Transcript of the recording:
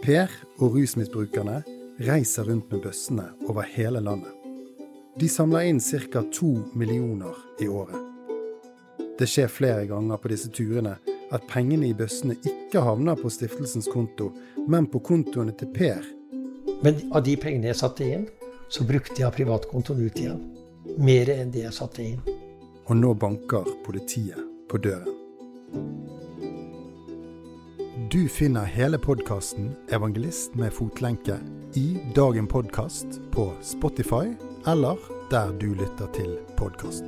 Per og rusmisbrukerne reiser rundt med bøssene over hele landet. De samler inn ca. to millioner i året. Det skjer flere ganger på disse turene at pengene i bøssene ikke havner på stiftelsens konto, men på kontoene til Per. Men av de pengene jeg satte inn, så brukte jeg privatkontoen ut igjen. Mer enn det jeg satte inn. Og nå banker politiet på døren. Du finner hele podkasten 'Evangelist med fotlenke' i Dagen podkast på Spotify eller der du lytter til podkast.